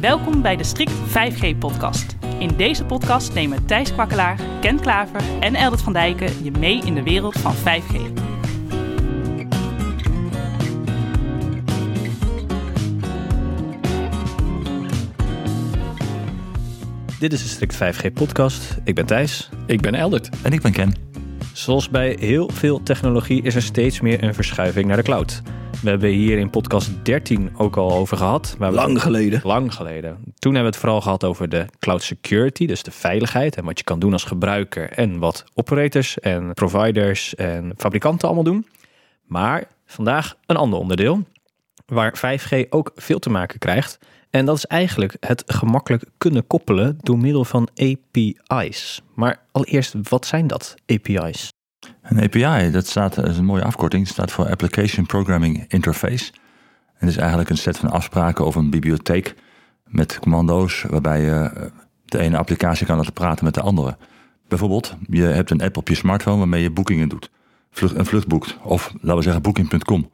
Welkom bij de Strict 5G-podcast. In deze podcast nemen Thijs Kwakkelaar, Ken Klaver en Eldert van Dijken je mee in de wereld van 5G. Dit is de Strict 5G-podcast. Ik ben Thijs. Ik ben Eldert. En ik ben Ken. Zoals bij heel veel technologie is er steeds meer een verschuiving naar de cloud. We hebben hier in podcast 13 ook al over gehad. Lang geleden. Lang geleden. Toen hebben we het vooral gehad over de cloud security, dus de veiligheid en wat je kan doen als gebruiker en wat operators en providers en fabrikanten allemaal doen. Maar vandaag een ander onderdeel waar 5G ook veel te maken krijgt. En dat is eigenlijk het gemakkelijk kunnen koppelen door middel van API's. Maar allereerst, wat zijn dat, API's? Een API, dat staat, dat is een mooie afkorting, staat voor Application Programming Interface. En het is eigenlijk een set van afspraken of een bibliotheek met commando's waarbij je eh, de ene applicatie kan laten praten met de andere. Bijvoorbeeld, je hebt een app op je smartphone waarmee je boekingen doet. Vlucht, een vlucht boekt. Of laten we zeggen booking.com.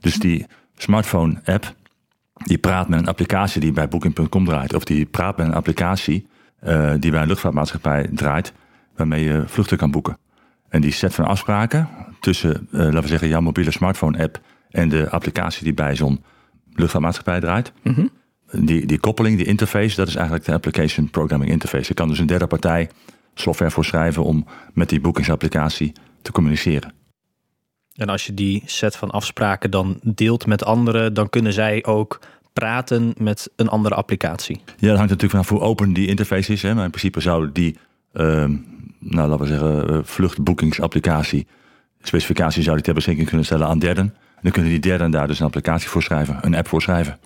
Dus die smartphone app, die praat met een applicatie die bij booking.com draait. Of die praat met een applicatie eh, die bij een luchtvaartmaatschappij draait, waarmee je vluchten kan boeken. En die set van afspraken tussen, eh, laten we zeggen, jouw mobiele smartphone app en de applicatie die bij zo'n luchtvaartmaatschappij draait. Die, die koppeling, die interface, dat is eigenlijk de application programming interface. Je kan dus een derde partij software voor schrijven om met die boekingsapplicatie te communiceren. En als je die set van afspraken dan deelt met anderen, dan kunnen zij ook praten met een andere applicatie. Ja, dat hangt natuurlijk vanaf hoe open die interface is. Hè? Maar in principe zou die, nou laten we zeggen, eh, vluchtboekingsapplicatie, specificatie zou die ter beschikking kunnen stellen aan derden. En dan kunnen die derden daar dus een applicatie voor schrijven, een app voor schrijven.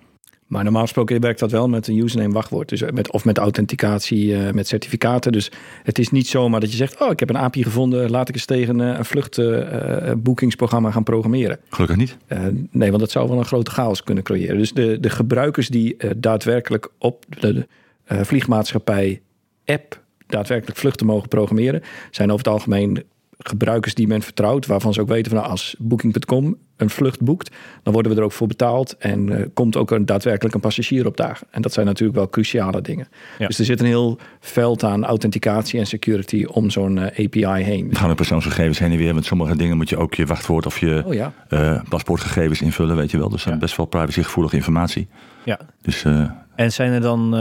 Maar normaal gesproken werkt dat wel met een username wachtwoord. Dus met, of met authenticatie, eh, met certificaten. Dus het is niet zomaar dat je zegt... oh, ik heb een API gevonden, laat ik eens tegen eh, een vluchtboekingsprogramma gaan programmeren. Gelukkig niet. Eh, nee, want dat zou wel een grote chaos kunnen creëren. Dus de, de gebruikers die eh, daadwerkelijk op de, de eh, vliegmaatschappij app daadwerkelijk vluchten mogen programmeren, zijn over het algemeen gebruikers die men vertrouwt, waarvan ze ook weten van nou, als Booking.com een vlucht boekt, dan worden we er ook voor betaald en eh, komt ook een, daadwerkelijk een passagier opdagen. En dat zijn natuurlijk wel cruciale dingen. Ja. Dus er zit een heel veld aan authenticatie en security om zo'n eh, API heen. Er gaan ook persoonsgegevens heen en weer. Met sommige dingen moet je ook je wachtwoord of je Oh ja. eh, paspoortgegevens invullen, weet je wel. Dus dat zijn best wel privacygevoelige informatie. Ja. Dus eh, En zijn er dan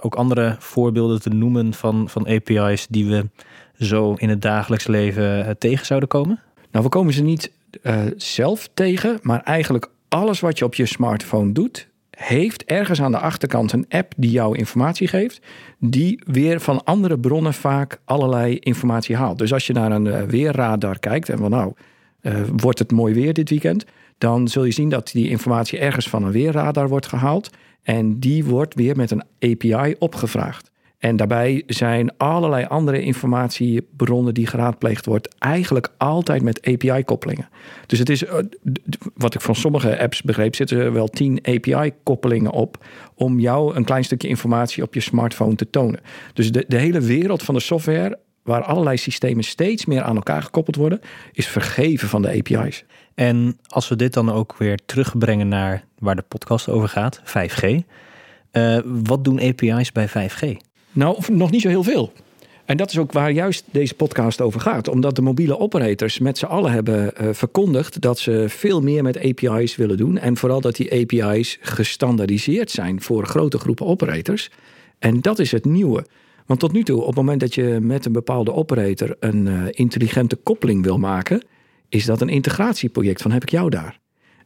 ook andere voorbeelden te noemen van, van API's die we zo in het dagelijks leven eh, tegen zouden komen? Nou, we komen ze niet eh, zelf tegen, maar eigenlijk alles wat je op je smartphone doet, heeft ergens aan de achterkant een app die jou informatie geeft, die weer van andere bronnen vaak allerlei informatie haalt. Dus als je naar een eh, weerradar kijkt en van nou, wordt het mooi weer dit weekend, dan zul je zien dat die informatie ergens van een weerradar wordt gehaald en die wordt weer met een API opgevraagd. En daarbij zijn allerlei andere informatiebronnen die geraadpleegd wordt, eigenlijk altijd met API-koppelingen. Dus het is, eh, wat ik van sommige apps begreep, zitten er wel 10 API-koppelingen op om jou een klein stukje informatie op je smartphone te tonen. Dus de, de hele wereld van de software, waar allerlei systemen steeds meer aan elkaar gekoppeld worden, is vergeven van de API's. En als we dit dan ook weer terugbrengen naar waar de podcast over gaat, 5G. eh, wat doen API's bij 5G? Nou, nog niet zo heel veel. En dat is ook waar juist deze podcast over gaat. Omdat de mobiele operators met z'n allen hebben eh, verkondigd dat ze veel meer met API's willen doen. En vooral dat die API's gestandaardiseerd zijn voor grote groepen operators. En dat is het nieuwe. Want tot nu toe, op het moment dat je met een bepaalde operator een eh, intelligente koppeling wil maken, is dat een integratieproject van heb ik jou daar.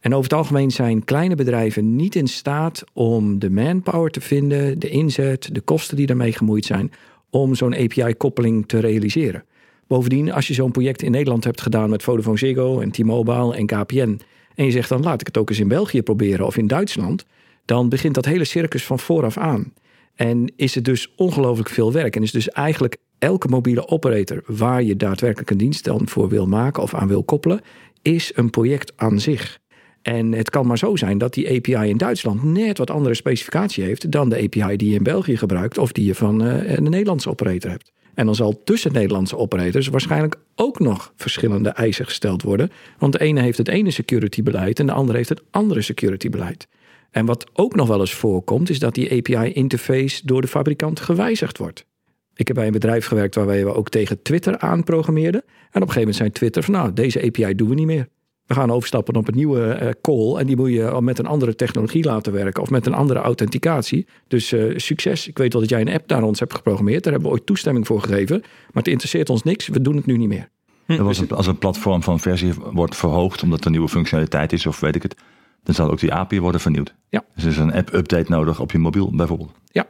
En over het algemeen zijn kleine bedrijven niet in staat om de manpower te vinden, de inzet, de kosten die daarmee gemoeid zijn, om zo'n API-koppeling te realiseren. Bovendien, als je zo'n project in Nederland hebt gedaan met Vodafone Ziggo en T-Mobile en KPN, en je zegt dan laat ik het ook eens in België proberen of in Duitsland, dan begint dat hele circus van vooraf aan. En is het dus ongelooflijk veel werk. En is dus eigenlijk elke mobiele operator waar je daadwerkelijk een dienst dan voor wil maken of aan wil koppelen, is een project aan zich. En het kan maar zo zijn dat die API in Duitsland net wat andere specificatie heeft dan de API die je in België gebruikt of die je van eh, een Nederlandse operator hebt. En dan zal tussen Nederlandse operators waarschijnlijk ook nog verschillende eisen gesteld worden. Want de ene heeft het ene security beleid en de andere heeft het andere security beleid. En wat ook nog wel eens voorkomt, is dat die API-interface door de fabrikant gewijzigd wordt. Ik heb bij een bedrijf gewerkt waarbij we ook tegen Twitter aanprogrammeerden. En op een gegeven moment zei Twitter van nou, deze API doen we niet meer. We gaan overstappen op een nieuwe uh, call en die moet je met een andere technologie laten werken of met een andere authenticatie. Dus uh, succes. Ik weet wel dat jij een app naar ons hebt geprogrammeerd. Daar hebben we ooit toestemming voor gegeven. Maar het interesseert ons niks. We doen het nu niet meer. Hm. Was een, als een platform van versie wordt verhoogd omdat er nieuwe functionaliteit is of weet ik het, dan zal ook die API worden vernieuwd. Ja. Dus er is een app-update nodig op je mobiel bijvoorbeeld. Ja,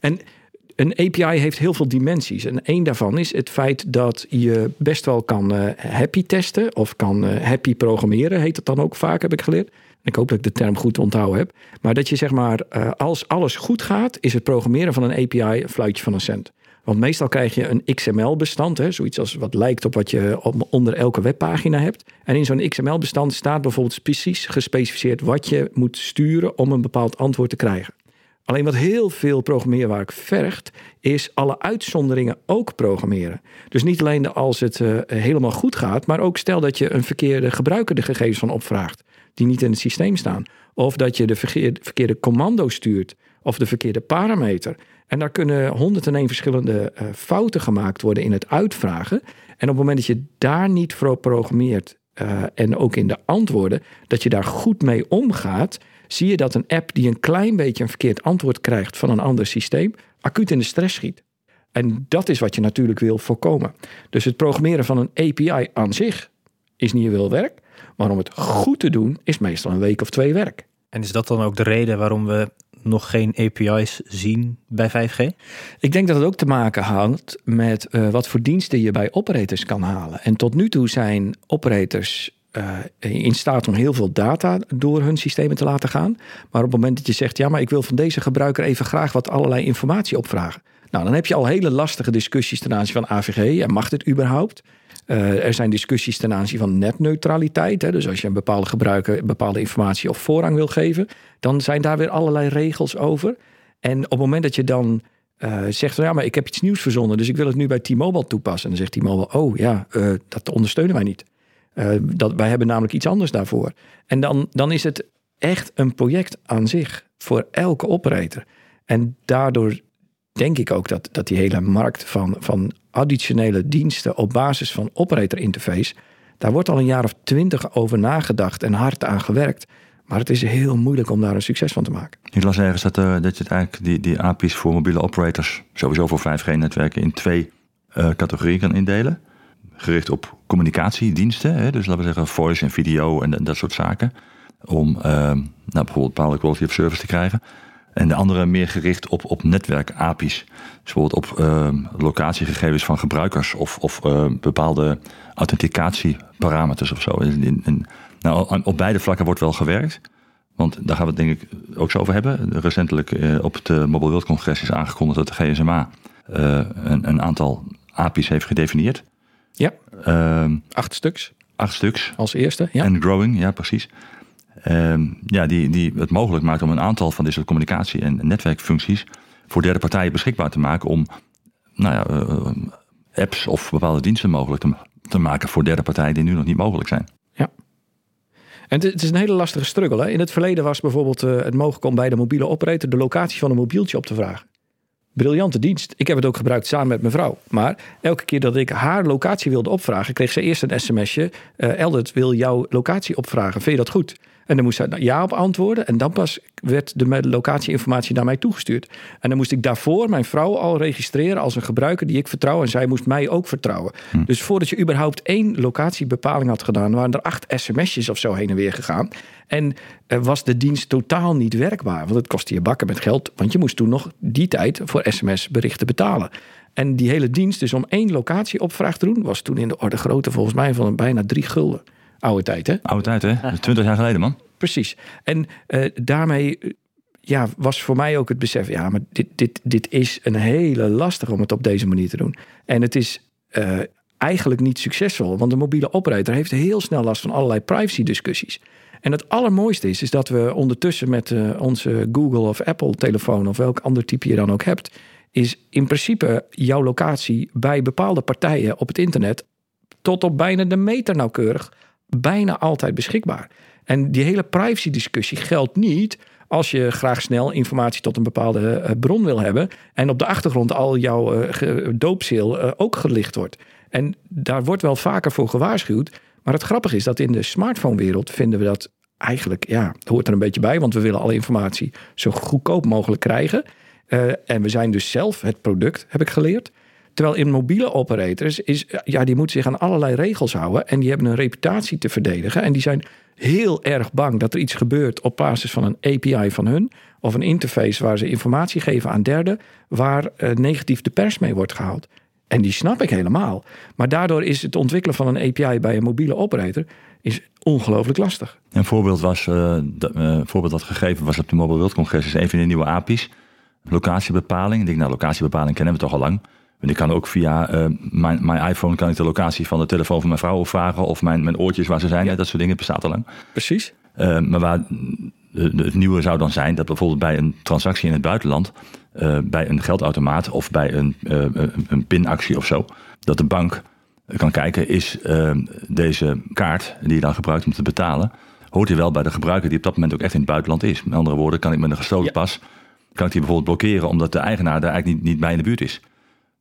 en een API heeft heel veel dimensies. En één daarvan is het feit dat je best wel kan uh, happy testen of kan uh, happy programmeren, heet het dan ook vaak, heb ik geleerd. Ik hoop dat ik de term goed onthouden heb. Maar dat je zeg maar, uh, als alles goed gaat, is het programmeren van een API een fluitje van een cent. Want meestal krijg je een XML-bestand, zoiets als wat lijkt op wat je onder elke webpagina hebt. En in zo'n XML-bestand staat bijvoorbeeld precies gespecificeerd wat je moet sturen om een bepaald antwoord te krijgen. Alleen wat heel veel programmeerwerk vergt, is alle uitzonderingen ook programmeren. Dus niet alleen als het uh, helemaal goed gaat, maar ook stel dat je een verkeerde gebruiker de gegevens van opvraagt, die niet in het systeem staan. Of dat je de verkeerde, commando stuurt, of de verkeerde parameter. En daar kunnen 101 verschillende uh, fouten gemaakt worden in het uitvragen. En op het moment dat je daar niet voor programmeert uh, en ook in de antwoorden, dat je daar goed mee omgaat, zie je dat een app die een klein beetje een verkeerd antwoord krijgt van een ander systeem, acuut in de stress schiet. En dat is wat je natuurlijk wil voorkomen. Dus het programmeren van een API aan zich is niet veel werk, maar om het goed te doen is meestal een week of twee werk. En is dat dan ook de reden waarom we nog geen API's zien bij 5G? Ik denk dat het ook te maken had met uh, wat voor diensten je bij operators kan halen. En tot nu toe zijn operators uh, in staat om heel veel data door hun systemen te laten gaan. Maar op het moment dat je zegt, ja, maar ik wil van deze gebruiker even graag wat allerlei informatie opvragen. Nou, dan heb je al hele lastige discussies ten aanzien van AVG. En mag dit überhaupt? Uh, er zijn discussies ten aanzien van netneutraliteit. Hè? Dus als je een bepaalde gebruiker bepaalde informatie of voorrang wil geven, dan zijn daar weer allerlei regels over. En op het moment dat je dan uh, zegt ja, maar ik heb iets nieuws verzonnen, dus ik wil het nu bij T-Mobile toepassen. En dan zegt T-Mobile, oh ja, dat ondersteunen wij niet. Uh, dat, wij hebben namelijk iets anders daarvoor. En dan, dan is het echt een project aan zich voor elke operator. En daardoor denk ik ook dat, dat die hele markt van, van additionele diensten op basis van operator interface, daar wordt al een jaar of twintig over nagedacht en hard aan gewerkt. Maar het is heel moeilijk om daar een succes van te maken. Ik las ergens dat, uh, dat je eigenlijk die, die API's voor mobiele operators, sowieso voor 5G-netwerken, in twee uh, categorieën kan indelen. Gericht op communicatiediensten, hè, dus laten we zeggen voice en video en, en dat soort zaken. Om uh, nou, bijvoorbeeld bepaalde quality of service te krijgen. En de andere meer gericht op, op netwerk-API's. Dus bijvoorbeeld op uh, locatiegegevens van gebruikers of, of uh, bepaalde authenticatieparameters of zo. In, nou, op beide vlakken wordt wel gewerkt. Want daar gaan we het denk ik ook zo over hebben. Recentelijk uh, op het Mobile World Congress is aangekondigd dat de GSMA een, een, aantal API's heeft gedefinieerd. Ja, Ehm, acht stuks acht stuks. als eerste. Ja. En growing, ja precies. Ehm, ja, die, die het mogelijk maakt om een aantal van deze communicatie- en netwerkfuncties voor derde partijen beschikbaar te maken om nou ja, uh, apps of bepaalde diensten mogelijk te, te maken voor derde partijen die nu nog niet mogelijk zijn. En het, het is een hele lastige struggle. Hè? In het verleden was bijvoorbeeld uh, het mogelijk om bij de mobiele operator de locatie van een mobieltje op te vragen. Briljante dienst. Ik heb het ook gebruikt samen met mijn vrouw. Maar elke keer dat ik haar locatie wilde opvragen, kreeg ze eerst een sms'je. Uh, Eldert wil jouw locatie opvragen. Vind je dat goed? En dan moest zij ja op antwoorden. En dan pas werd de locatieinformatie naar mij toegestuurd. En dan moest ik daarvoor mijn vrouw al registreren als een gebruiker die ik vertrouw. En zij moest mij ook vertrouwen. Hm. Dus voordat je überhaupt één locatiebepaling had gedaan, waren er acht sms'jes of zo heen en weer gegaan. En uh, was de dienst totaal niet werkbaar. Want het kostte je bakken met geld. Want je moest toen nog die tijd voor sms-berichten betalen. En die hele dienst, dus om één locatieopvraag te doen, was toen in de orde grootte volgens mij van bijna drie gulden. Oude tijd, hè? Oude tijd, hè? Twintig jaar geleden, man. Precies. En uh, daarmee ja, was voor mij ook het besef... ja, maar dit, dit, dit is een hele lastige om het op deze manier te doen. En het is uh, eigenlijk niet succesvol... want de mobiele operator heeft heel snel last van allerlei privacy-discussies. En het allermooiste is, is dat we ondertussen met uh, onze Google of Apple telefoon... of welk ander type je dan ook hebt... is in principe jouw locatie bij bepaalde partijen op het internet... tot op bijna de meter nauwkeurig bijna altijd beschikbaar. En die hele privacy discussie geldt niet als je graag snel informatie tot een bepaalde eh, bron wil hebben. En op de achtergrond al jouw uh, doopseel uh, ook gelicht wordt. En daar wordt wel vaker voor gewaarschuwd. Maar het grappige is dat in de smartphone-wereld vinden we dat eigenlijk, ja, hoort er een beetje bij. Want we willen alle informatie zo goedkoop mogelijk krijgen. en we zijn dus zelf het product, heb ik geleerd. Terwijl in mobiele operators is, ja, die moeten zich aan allerlei regels houden. En die hebben een reputatie te verdedigen. En die zijn heel erg bang dat er iets gebeurt op basis van een API van hun. Of een interface waar ze informatie geven aan derden. Waar uh, negatief de pers mee wordt gehaald. En die snap ik helemaal. Maar daardoor is het ontwikkelen van een API bij een mobiele operator is ongelooflijk lastig. Een voorbeeld, was, uh, voorbeeld dat gegeven was op de Mobile World Congress, is een van de nieuwe API's. Locatiebepaling. Ik denk, nou, locatiebepaling kennen we toch al lang. En ik kan ook via uh, mijn, mijn, iPhone kan ik de locatie van de telefoon van mijn vrouw opvragen. Of mijn, mijn oortjes waar ze zijn. Ja. Dat soort dingen bestaat al lang. Precies. Uh, maar waar het nieuwe zou dan zijn dat bijvoorbeeld bij een transactie in het buitenland. Uh, bij een geldautomaat of bij een, een pinactie of zo. Dat de bank kan kijken, is deze kaart die je dan gebruikt om te betalen. Hoort hij wel bij de gebruiker die op dat moment ook echt in het buitenland is. Met andere woorden, kan ik met een gestolen ja. pas. Kan ik die bijvoorbeeld blokkeren omdat de eigenaar daar eigenlijk niet, niet bij in de buurt is.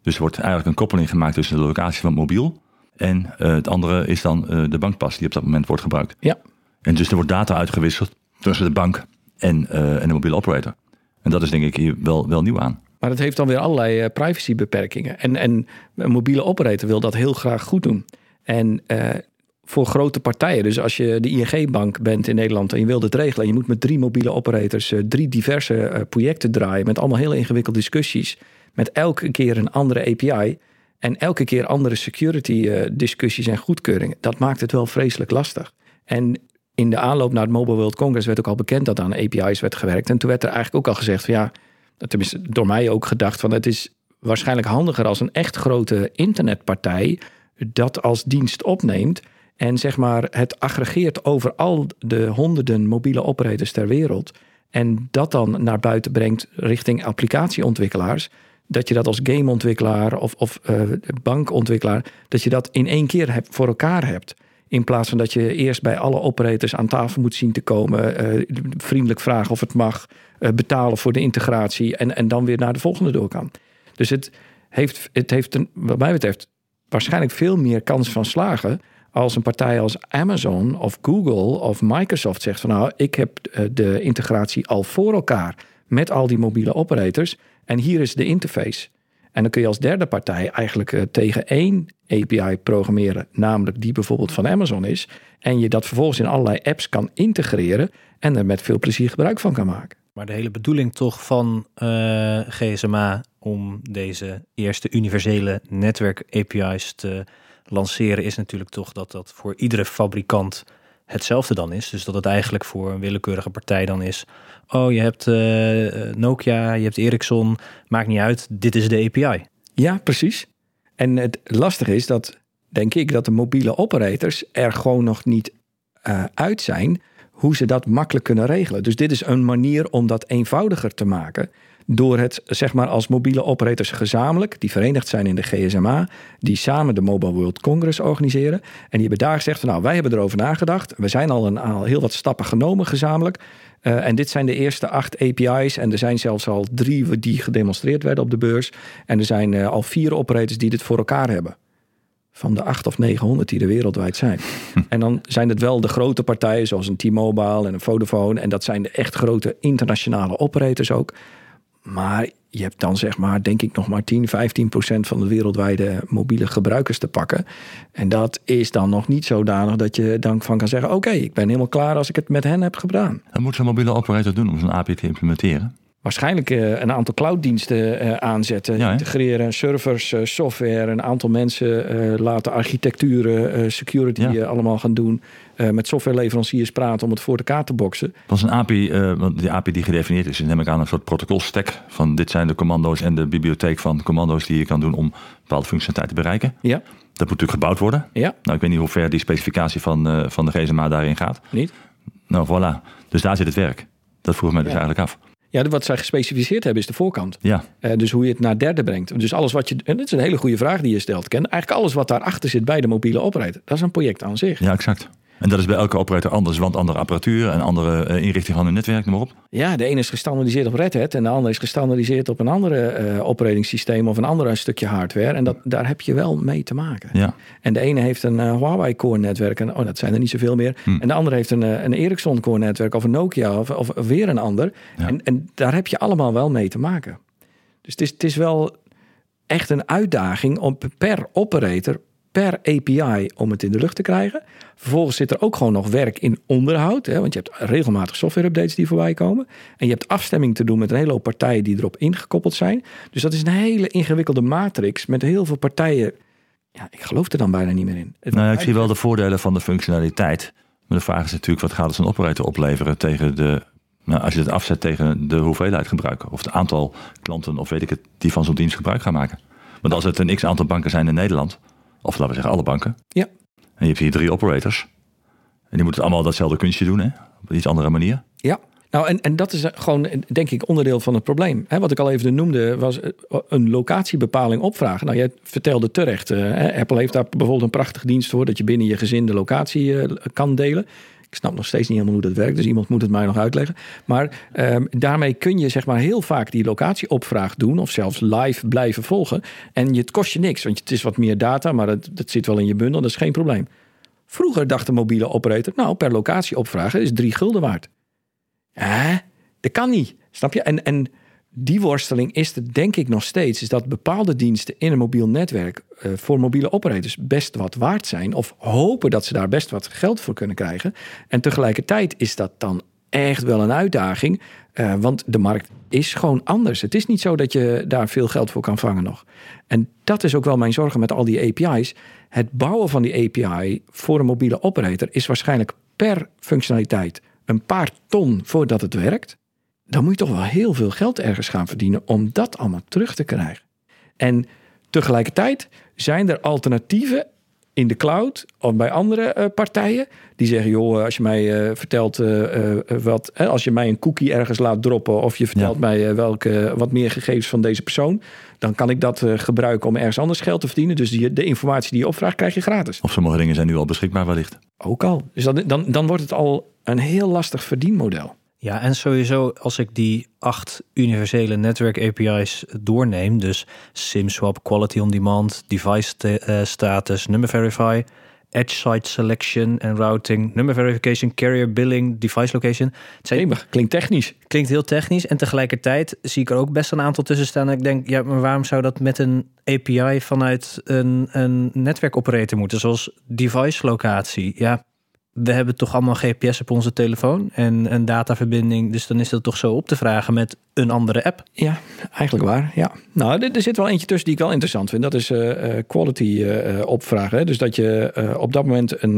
Dus er wordt eigenlijk een koppeling gemaakt tussen de locatie van het mobiel. En uh, het andere is dan uh, de bankpas die op dat moment wordt gebruikt. Ja. En dus er wordt data uitgewisseld tussen de bank en, uh, en de mobiele operator. En dat is denk ik hier wel, wel nieuw aan. Maar dat heeft dan weer allerlei privacybeperkingen. En, en een mobiele operator wil dat heel graag goed doen. En voor grote partijen, dus als je de ING-bank bent in Nederland en je wilt het regelen, en je moet met drie mobiele operators drie diverse projecten draaien met allemaal heel ingewikkelde discussies met elke keer een andere API en elke keer andere security uh, discussies en goedkeuringen. Dat maakt het wel vreselijk lastig. En in de aanloop naar het Mobile World Congress werd ook al bekend dat aan API's werd gewerkt. En toen werd er eigenlijk ook al gezegd van ja, tenminste door mij ook gedacht van het is waarschijnlijk handiger als een echt grote internetpartij dat als dienst opneemt en zeg maar het aggregeert over al de honderden mobiele operators ter wereld en dat dan naar buiten brengt richting applicatieontwikkelaars dat je dat als gameontwikkelaar of, of uh, bankontwikkelaar, dat je dat in één keer hebt, voor elkaar hebt. In plaats van dat je eerst bij alle operators aan tafel moet zien te komen, uh, vriendelijk vragen of het mag, uh, betalen voor de integratie en, en dan weer naar de volgende door kan. Dus het heeft, het heeft wat mij betreft, waarschijnlijk veel meer kans van slagen als een partij als Amazon of Google of Microsoft zegt van nou, ik heb de integratie al voor elkaar met al die mobiele operators. En hier is de interface. En dan kun je als derde partij eigenlijk uh, tegen één API programmeren, namelijk die bijvoorbeeld van Amazon is. En je dat vervolgens in allerlei apps kan integreren en er met veel plezier gebruik van kan maken. Maar de hele bedoeling toch van uh, GSMA om deze eerste universele netwerk API's te lanceren is natuurlijk toch dat dat voor iedere fabrikant hetzelfde dan is. Dus dat het eigenlijk voor een willekeurige partij dan is. Oh, je hebt uh, Nokia, je hebt Ericsson, maakt niet uit, dit is de API. Ja, precies. En het lastige is dat, denk ik, dat de mobiele operators er gewoon nog niet uh, uit zijn hoe ze dat makkelijk kunnen regelen. Dus dit is een manier om dat eenvoudiger te maken door het zeg maar als mobiele operators gezamenlijk, die verenigd zijn in de GSMA, die samen de Mobile World Congress organiseren. En die hebben daar gezegd van nou, wij hebben erover nagedacht. We zijn al een al heel wat stappen genomen gezamenlijk. Uh, en dit zijn de eerste acht API's. En er zijn zelfs al drie die gedemonstreerd werden op de beurs. En er zijn uh, al vier operators die dit voor elkaar hebben. Van de acht of 900 die er wereldwijd zijn. en dan zijn het wel de grote partijen zoals een T-Mobile en een Vodafone. En dat zijn de echt grote internationale operators ook. Maar je hebt dan zeg maar, denk ik, nog maar 10, 15 procent van de wereldwijde mobiele gebruikers te pakken. En dat is dan nog niet zodanig dat je dan van kan zeggen: Oké, ik ben helemaal klaar als ik het met hen heb gedaan. Dat moet zo'n mobiele operator doen om zo'n API te implementeren? Waarschijnlijk uh, een aantal clouddiensten uh, aanzetten, ja, integreren, servers, uh, software, een aantal mensen laten architecturen, security ja. allemaal gaan doen. met softwareleveranciers praten om het voor elkaar te boksen. Dat is een API, want die API die gedefinieerd is, neem ik aan een soort protocolstack van dit zijn de commando's en de bibliotheek van commando's die je kan doen om bepaalde functionaliteit te bereiken. Ja. Dat moet natuurlijk gebouwd worden. Ja. Nou, ik weet niet hoe ver die specificatie van, van de GSMA daarin gaat. Niet? Nou, voilà. Dus daar zit het werk. Dat vroeg mij dus eigenlijk af. Ja, wat zij gespecificeerd hebben is de voorkant. Ja. Uh, dus hoe je het naar derde brengt. Dus alles wat je. En dit is een hele goede vraag die je stelt, Ken. Eigenlijk alles wat daarachter zit bij de mobiele operator. Dat is een project aan zich. Ja, exact. En dat is bij elke operator anders, want andere apparatuur en andere uh, inrichting van hun netwerk, noem maar op. Ja, de ene is gestandardiseerd op Red Hat en de andere is gestandardiseerd op een andere uh, operating of een ander stukje hardware. En dat, daar heb je wel mee te maken. Ja. En de ene heeft een uh, Huawei core netwerk en oh, dat zijn er niet zoveel meer. Hm. En de andere heeft een, een Ericsson core netwerk of een Nokia of, of weer een ander. Ja. En, en daar heb je allemaal wel mee te maken. Dus het is, het is wel echt een uitdaging om per operator per API om het in de lucht te krijgen. Vervolgens zit er ook gewoon nog werk in onderhoud. Hè, want je hebt regelmatig software-updates die voorbij komen. En je hebt afstemming te doen met een hele hoop partijen die erop ingekoppeld zijn. Dus dat is een hele ingewikkelde matrix met heel veel partijen. Ja, ik geloof er dan bijna niet meer in. Nou, ja, ik zie wel de voordelen van de functionaliteit. Maar de vraag is natuurlijk, wat gaat het een operator opleveren tegen de... Nou, als je het afzet tegen de hoeveelheid gebruiken. Of het aantal klanten, of weet ik het, die van zo'n dienst gebruik gaan maken. Want als het een x-aantal banken zijn in Nederland of laten we zeggen alle banken. Ja. En je hebt hier drie operators. En die moeten allemaal datzelfde kunstje doen, hè? op een iets andere manier. Ja. Nou, en, en dat is gewoon, denk ik, onderdeel van het probleem. He, wat ik al even noemde, was een locatiebepaling opvragen. Nou, jij vertelde terecht, uh, Apple heeft daar bijvoorbeeld een prachtige dienst voor... dat je binnen je gezin de locatie uh, kan delen. Ik snap nog steeds niet helemaal hoe dat werkt, dus iemand moet het mij nog uitleggen. Maar um, daarmee kun je zeg maar heel vaak die locatieopvraag doen, of zelfs live blijven volgen. En het kost je niks, want het is wat meer data, maar dat, dat zit wel in je bundel, dat is geen probleem. Vroeger dacht de mobiele operator, nou, per locatieopvraag is drie gulden waard. Hè? Dat kan niet, snap je? En, en die worsteling is er denk ik nog steeds. Is dat bepaalde diensten in een mobiel netwerk uh, voor mobiele operators best wat waard zijn. Of hopen dat ze daar best wat geld voor kunnen krijgen. En tegelijkertijd is dat dan echt wel een uitdaging. Uh, want de markt is gewoon anders. Het is niet zo dat je daar veel geld voor kan vangen nog. En dat is ook wel mijn zorgen met al die API's. Het bouwen van die API voor een mobiele operator is waarschijnlijk per functionaliteit een paar ton voordat het werkt dan moet je toch wel heel veel geld ergens gaan verdienen om dat allemaal terug te krijgen. En tegelijkertijd zijn er alternatieven in de cloud of bij andere uh, partijen die zeggen: joh, als je mij uh, vertelt uh, wat, als je mij een cookie ergens laat droppen of je vertelt Ja. mij welke wat meer gegevens van deze persoon, dan kan ik dat gebruiken om ergens anders geld te verdienen. Dus die, de informatie die je opvraagt, krijg je gratis. Of sommige dingen zijn nu al beschikbaar wellicht. Ook al. Dus dan, dan, dan wordt het al een heel lastig verdienmodel. Ja, en sowieso als ik die acht universele netwerk API's doorneem, dus SIM-swap, Quality on Demand, Device uh, Status, Number Verify, Edge Site Selection en Routing, Number Verification, Carrier Billing, Device Location. Het zijn, klinkt technisch. klinkt heel technisch en tegelijkertijd zie ik er ook best een aantal tussen staan. En ik denk, ja, maar waarom zou dat met een API vanuit een, een netwerkoperator moeten, zoals device locatie? Ja, we hebben toch allemaal GPS op onze telefoon en een dataverbinding. Dus dan is dat toch zo op te vragen met een andere app. Ja, eigenlijk waar. Ja. Nou, er, zit wel eentje tussen die ik wel interessant vind. Dat is uh, quality uh, opvragen. Dus dat je op dat moment een,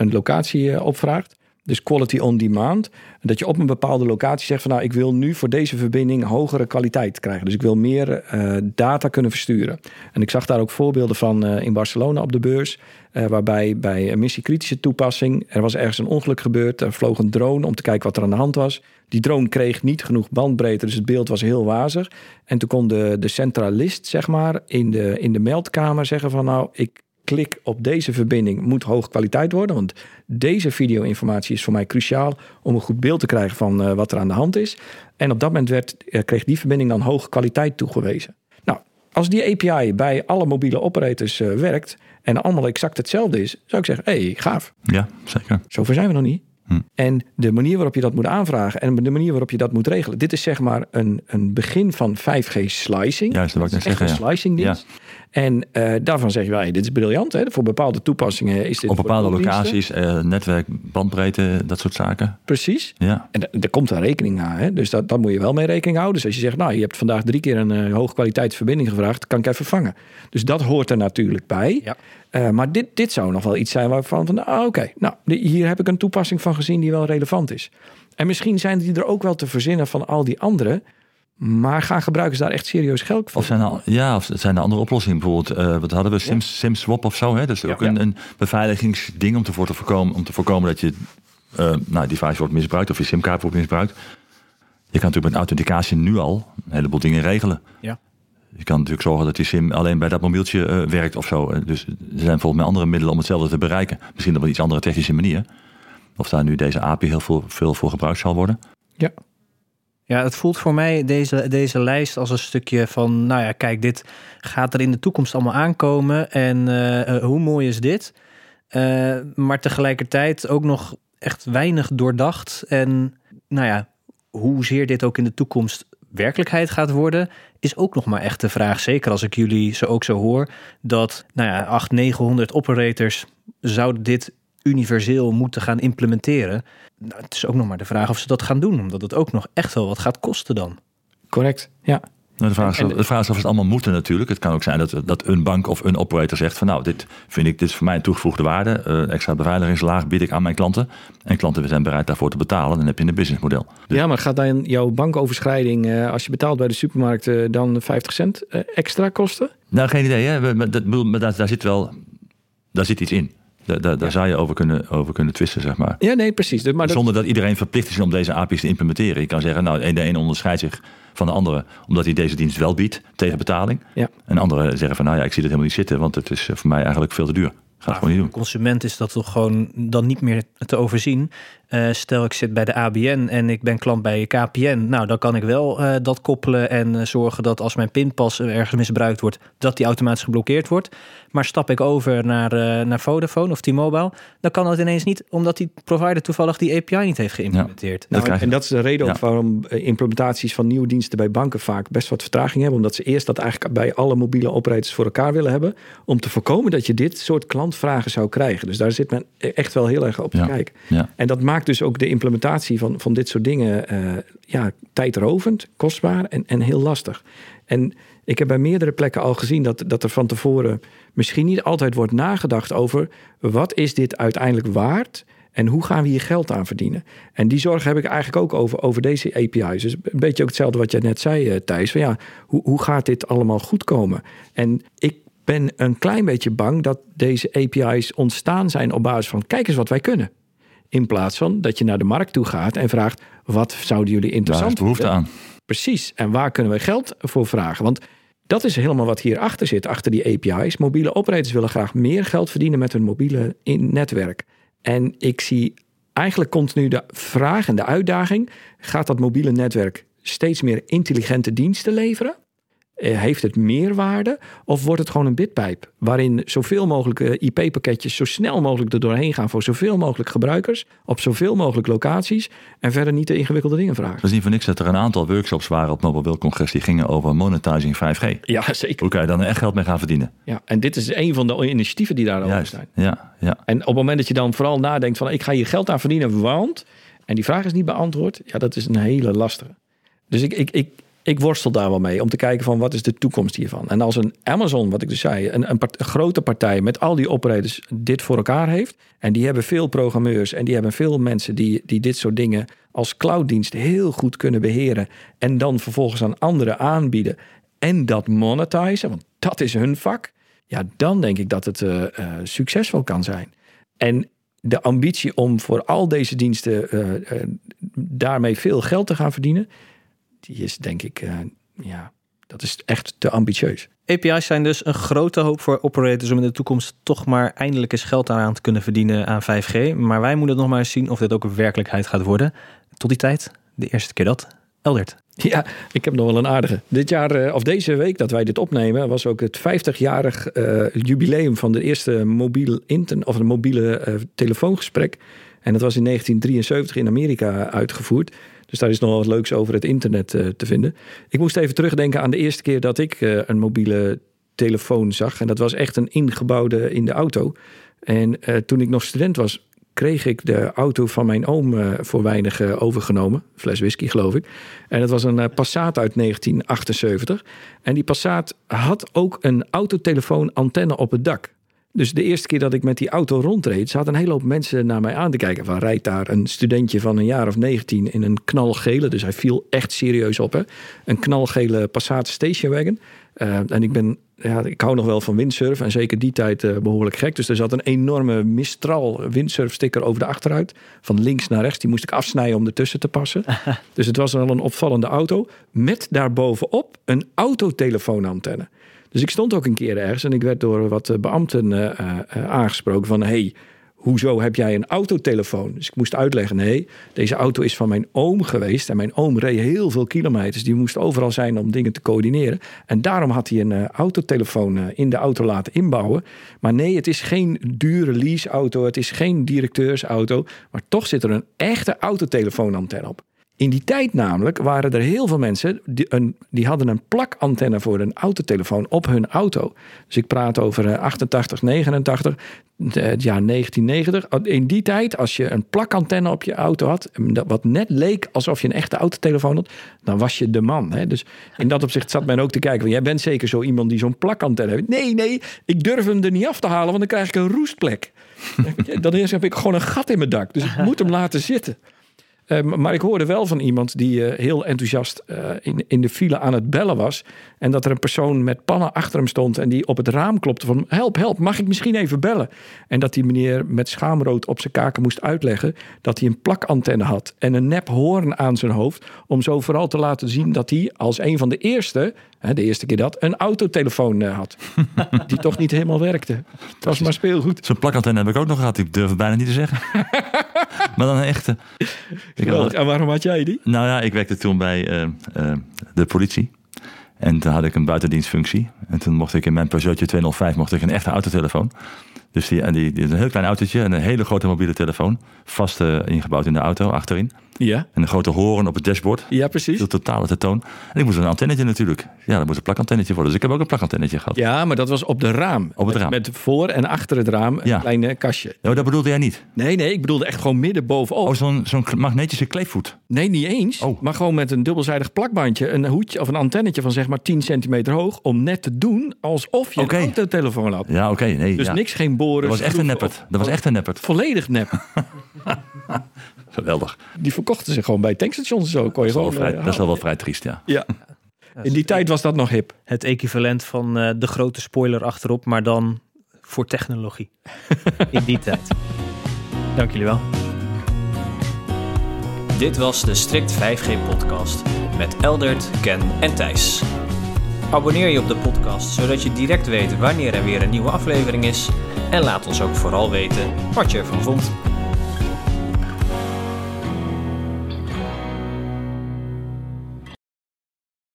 een locatie opvraagt. Dus quality on demand. Dat je op een bepaalde locatie zegt van nou, ik wil nu voor deze verbinding hogere kwaliteit krijgen. Dus ik wil meer uh, data kunnen versturen. En ik zag daar ook voorbeelden van uh, in Barcelona op de beurs. Uh, waarbij bij een missiekritische toepassing, er was ergens een ongeluk gebeurd. Er vloog een drone om te kijken wat er aan de hand was. Die drone kreeg niet genoeg bandbreedte, dus het beeld was heel wazig. En toen kon de, de centralist, zeg maar, in de, in de meldkamer zeggen van nou, ik klik op deze verbinding moet hoge kwaliteit worden. Want deze video-informatie is voor mij cruciaal om een goed beeld te krijgen van uh, wat er aan de hand is. En op dat moment werd, uh, kreeg die verbinding dan hoge kwaliteit toegewezen. Nou, als die API bij alle mobiele operators uh, werkt en allemaal exact hetzelfde is, zou ik zeggen, hé, hey, gaaf. Ja, zeker. Zover zijn we nog niet. Hm. En de manier waarop je dat moet aanvragen en de manier waarop je dat moet regelen. Dit is zeg maar een, een begin van 5G slicing. Juist, dat wil ik net zeggen. Een Ja. slicing dienst. Ja. En uh, daarvan zeggen wij, dit is briljant. Hè? Voor bepaalde toepassingen is dit... Op bepaalde voor locaties, uh, netwerk, bandbreedte, dat soort zaken. Precies. Ja. En er komt een rekening aan. Hè? Dus dat, daar moet je wel mee rekening houden. Dus als je zegt, nou, je hebt vandaag drie keer een uh, hoogkwaliteitsverbinding gevraagd, kan ik even vangen. Dus dat hoort er natuurlijk bij. Ja. Uh, maar dit, dit zou nog wel iets zijn waarvan van, ah, oké, okay, nou, hier heb ik een toepassing van gezien die wel relevant is. En misschien zijn die er ook wel te verzinnen van al die andere. Maar gaan gebruikers daar echt serieus geld voor? Of zijn er, ja, of zijn er andere oplossingen? Bijvoorbeeld, uh, wat hadden we? Sims, ja. SimSwap of zo. Hè? Is ook ja, een, een, beveiligingsding om te, voor te voorkomen, om te voorkomen dat je uh, nou, device wordt misbruikt of je simkaart wordt misbruikt. Je kan natuurlijk met authenticatie nu al een heleboel dingen regelen. Ja. Je kan natuurlijk zorgen dat die sim alleen bij dat mobieltje eh, werkt of zo. Eh, dus er zijn volgens mij andere middelen om hetzelfde te bereiken. Misschien op een iets andere technische manier. Of daar nu deze API heel veel, veel voor gebruikt zal worden. Ja. Ja, het voelt voor mij deze, deze lijst als een stukje van, nou ja, kijk, dit gaat er in de toekomst allemaal aankomen. En eh, hoe mooi is dit? Eh, maar tegelijkertijd ook nog echt weinig doordacht. En nou ja, hoezeer dit ook in de toekomst werkelijkheid gaat worden, is ook nog maar echt de vraag. Zeker als ik jullie zo ook zo hoor, dat nou ja, 800, 900 operators zouden dit universeel moeten gaan implementeren. Nou, het is ook nog maar de vraag of ze dat gaan doen, omdat het ook nog echt wel wat gaat kosten dan. Correct, ja. Nou, de, vraag is, En- de vraag is of het allemaal moeten natuurlijk. Het kan ook zijn dat, dat een bank of een operator zegt van nou, dit vind ik, dit is voor mij een toegevoegde waarde. eh, extra beveiligingslaag bied ik aan mijn klanten. En klanten zijn bereid daarvoor te betalen. Dan heb je een businessmodel. Ja, maar gaat dan jouw bankoverschrijding, eh, als je betaalt bij de supermarkt, eh, dan 50 cent extra kosten? Nou, geen idee. Hè? Maar, dat, bedoel, maar daar, daar zit wel daar zit iets in. Daar, daar, daar zou je over kunnen, over kunnen twisten, zeg maar. Ja, nee, precies. Dus- Maar Zonder dat iedereen verplicht is om deze API's te implementeren. Je kan zeggen, nou, de ene onderscheidt zich van de andere omdat hij deze dienst wel biedt tegen betaling. Ja. En anderen zeggen van, nou ja, ik zie het helemaal niet zitten, want het is eh, voor mij eigenlijk veel te duur. Ga het gewoon niet doen. consument is dat toch gewoon dan niet meer te overzien. Eh, stel ik zit bij de ABN en ik ben klant bij KPN. Nou, dan kan ik wel eh, dat koppelen en eh, zorgen dat als mijn pinpas ergens misbruikt wordt, dat die automatisch geblokkeerd wordt. Maar stap ik over naar, eh, naar Vodafone of T-Mobile, dan kan dat ineens niet, omdat die provider toevallig die API niet heeft geïmplementeerd. Nou, en dat is de reden ook waarom implementaties van nieuwe diensten bij banken vaak best wat vertraging hebben. Omdat ze eerst dat eigenlijk bij alle mobiele operators voor elkaar willen hebben. Om te voorkomen dat je dit soort klantvragen zou krijgen. Dus daar zit men echt wel heel erg op te Ja. kijken. Ja. En dat maakt dus ook de implementatie van, van dit soort dingen eh, ja, tijdrovend, kostbaar en, en heel lastig. En ik heb bij meerdere plekken al gezien dat, dat er van tevoren misschien niet altijd wordt nagedacht over wat is dit uiteindelijk waard en hoe gaan we hier geld aan verdienen. En die zorg heb ik eigenlijk ook over, over deze API's. Dus een beetje ook hetzelfde wat jij net zei, eh, Thijs. Van ja, hoe, hoe gaat dit allemaal goed komen? En ik ben een klein beetje bang dat deze API's ontstaan zijn op basis van kijk eens wat wij kunnen. In plaats van dat je naar de markt toe gaat en vraagt: wat zouden jullie Daar is interessant behoefte vinden? aan. Precies. En waar kunnen we geld voor vragen? Want dat is helemaal wat hierachter zit, achter die API's. Mobiele operators willen graag meer geld verdienen met hun mobiele netwerk. En ik zie eigenlijk continu de vraag en de uitdaging: gaat dat mobiele netwerk steeds meer intelligente diensten leveren? Eh, Heeft het meerwaarde of wordt het gewoon een bitpijp waarin zoveel mogelijk eh, IP-pakketjes zo snel mogelijk er doorheen gaan voor zoveel mogelijk gebruikers op zoveel mogelijk locaties en verder niet de ingewikkelde dingen vragen? Dat is niet voor niks dat er een aantal workshops waren op Mobile World Congress die gingen over monetizing 5G. Ja, zeker. Hoe kan je dan echt geld mee gaan verdienen? Ja, en dit is een van de initiatieven die daarover Juist. zijn. Ja, ja. En op het moment dat je dan vooral nadenkt van ik ga hier geld aan verdienen, want en die vraag is niet beantwoord, ja, dat is een hele lastige. Dus ik, ik, ik, ik worstel daar wel mee om te kijken van wat is de toekomst hiervan. En als een Amazon, wat ik dus zei, een, een, grote partij met al die operators dit voor elkaar heeft en die hebben veel programmeurs en die hebben veel mensen die, die dit soort dingen als clouddienst heel goed kunnen beheren en dan vervolgens aan anderen aanbieden en dat monetizen, want dat is hun vak. Ja, dan denk ik dat het eh, eh, succesvol kan zijn. En de ambitie om voor al deze diensten eh, daarmee veel geld te gaan verdienen, die is denk ik, eh, ja, dat is echt te ambitieus. API's zijn dus een grote hoop voor operators om in de toekomst toch maar eindelijk eens geld aan te kunnen verdienen aan 5G. Maar wij moeten nog maar eens zien of dit ook een werkelijkheid gaat worden. Tot die tijd, de eerste keer dat. Eldert. Ja, ik heb nog wel een aardige. Dit jaar, eh, of deze week dat wij dit opnemen, was ook het 50-jarig eh, jubileum van de eerste mobiel inter of een mobiele telefoongesprek. En dat was in 1973 in Amerika uitgevoerd. Dus daar is nog wat leuks over het internet eh, te vinden. Ik moest even terugdenken aan de eerste keer dat ik eh, een mobiele telefoon zag. En dat was echt een ingebouwde in de auto. En eh, toen ik nog student was, kreeg ik de auto van mijn oom voor weinig overgenomen. Fles whisky, geloof ik. En dat was een Passat uit 1978. En die Passat had ook een autotelefoon antenne op het dak. Dus de eerste keer dat ik met die auto rondreed, zaten een hele hoop mensen naar mij aan te kijken. Van rijdt daar een studentje van een jaar of 19 in een knalgele, dus hij viel echt serieus op, hè? Een knalgele Passat Station Wagon. Eh, en ik ben ja, ik hou nog wel van windsurf en zeker die tijd eh, behoorlijk gek. Dus er zat een enorme Mistral windsurfsticker over de achteruit. Van links naar rechts. Die moest ik afsnijden om ertussen te passen. dus het was wel een opvallende auto. Met daarbovenop een autotelefoonantenne. Dus ik stond ook een keer ergens en ik werd door wat eh, beambten eh, eh, aangesproken van... hey, hoezo heb jij een autotelefoon? Dus ik moest uitleggen, nee, deze auto is van mijn oom geweest. En mijn oom reed heel veel kilometers. Die moest overal zijn om dingen te coördineren. En daarom had hij een autotelefoon in de auto laten inbouwen. Maar nee, het is geen dure leaseauto. Het is geen directeursauto. Maar toch zit er een echte autotelefoonantenne op. In die tijd namelijk waren er heel veel mensen die, een, die hadden een plakantenne voor een autotelefoon op hun auto. Dus ik praat over 88, 89, het jaar 1990. In die tijd, als je een plakantenne op je auto had, wat net leek alsof je een echte autotelefoon had, dan was je de man. Hè? Dus in dat opzicht zat men ook te kijken. Jij bent zeker zo iemand die zo'n plakantenne heeft. Nee, nee, ik durf hem er niet af te halen, want dan krijg ik een roestplek. dan heb ik gewoon een gat in mijn dak. Dus ik moet hem laten zitten. Uh, maar ik hoorde wel van iemand die uh, heel enthousiast uh, in, in de file aan het bellen was. En dat er een persoon met pannen achter hem stond en die op het raam klopte van help, help, mag ik misschien even bellen? En dat die meneer met schaamrood op zijn kaken moest uitleggen dat hij een plakantenne had en een nep hoorn aan zijn hoofd. Om zo vooral te laten zien dat hij als een van de eerste, hè, de eerste keer dat, een autotelefoon had. die toch niet helemaal werkte. Het was maar speelgoed. Zo'n plakantenne heb ik ook nog gehad, ik durf het bijna niet te zeggen. maar dan een echte. Had, en waarom had jij die? Nou ja, ik werkte toen bij uh, uh, de politie. En toen had ik een buitendienstfunctie. En toen mocht ik in mijn Peugeotje 205 mocht ik een echte autotelefoon. Dus die, die, die, een heel klein autootje en een hele grote mobiele telefoon. Vast uh, ingebouwd in de auto, achterin. Ja. En een grote horen op het dashboard. Ja, precies. De totale te toon. En ik moest een antennetje natuurlijk. Ja, dat moest een plakantennetje worden. Dus ik heb ook een plakantennetje gehad. Ja, maar dat was op de raam. Op het raam. Met, met voor en achter het raam een Ja. klein eh, kastje. Oh, dat bedoelde jij niet? Nee, nee, ik bedoelde echt gewoon midden bovenop. Oh, zo'n zo'n magnetische kleefvoet. Nee, niet eens. Oh. Maar gewoon met een dubbelzijdig plakbandje, een hoedje of een antennetje van zeg maar 10 centimeter hoog. Om net te doen alsof je Oké. een autotelefoon had. Ja, oké. nee, Dus ja. niks, geen boren. Dat was echt een neppert. Dat was echt een neppert. Volledig nep. Geweldig. Die verkochten zich gewoon bij tankstations en zo. Kon je Dat is, wel gewoon, vrij, eh, dat is wel wel vrij triest, ja. Ja. In die tijd was dat nog hip. Het equivalent van eh, de grote spoiler achterop, maar dan voor technologie. In die tijd. Dank jullie wel. Dit was de Strict 5G podcast met Eldert, Ken en Thijs. Abonneer je op de podcast zodat je direct weet wanneer er weer een nieuwe aflevering is. En laat ons ook vooral weten wat je ervan vond.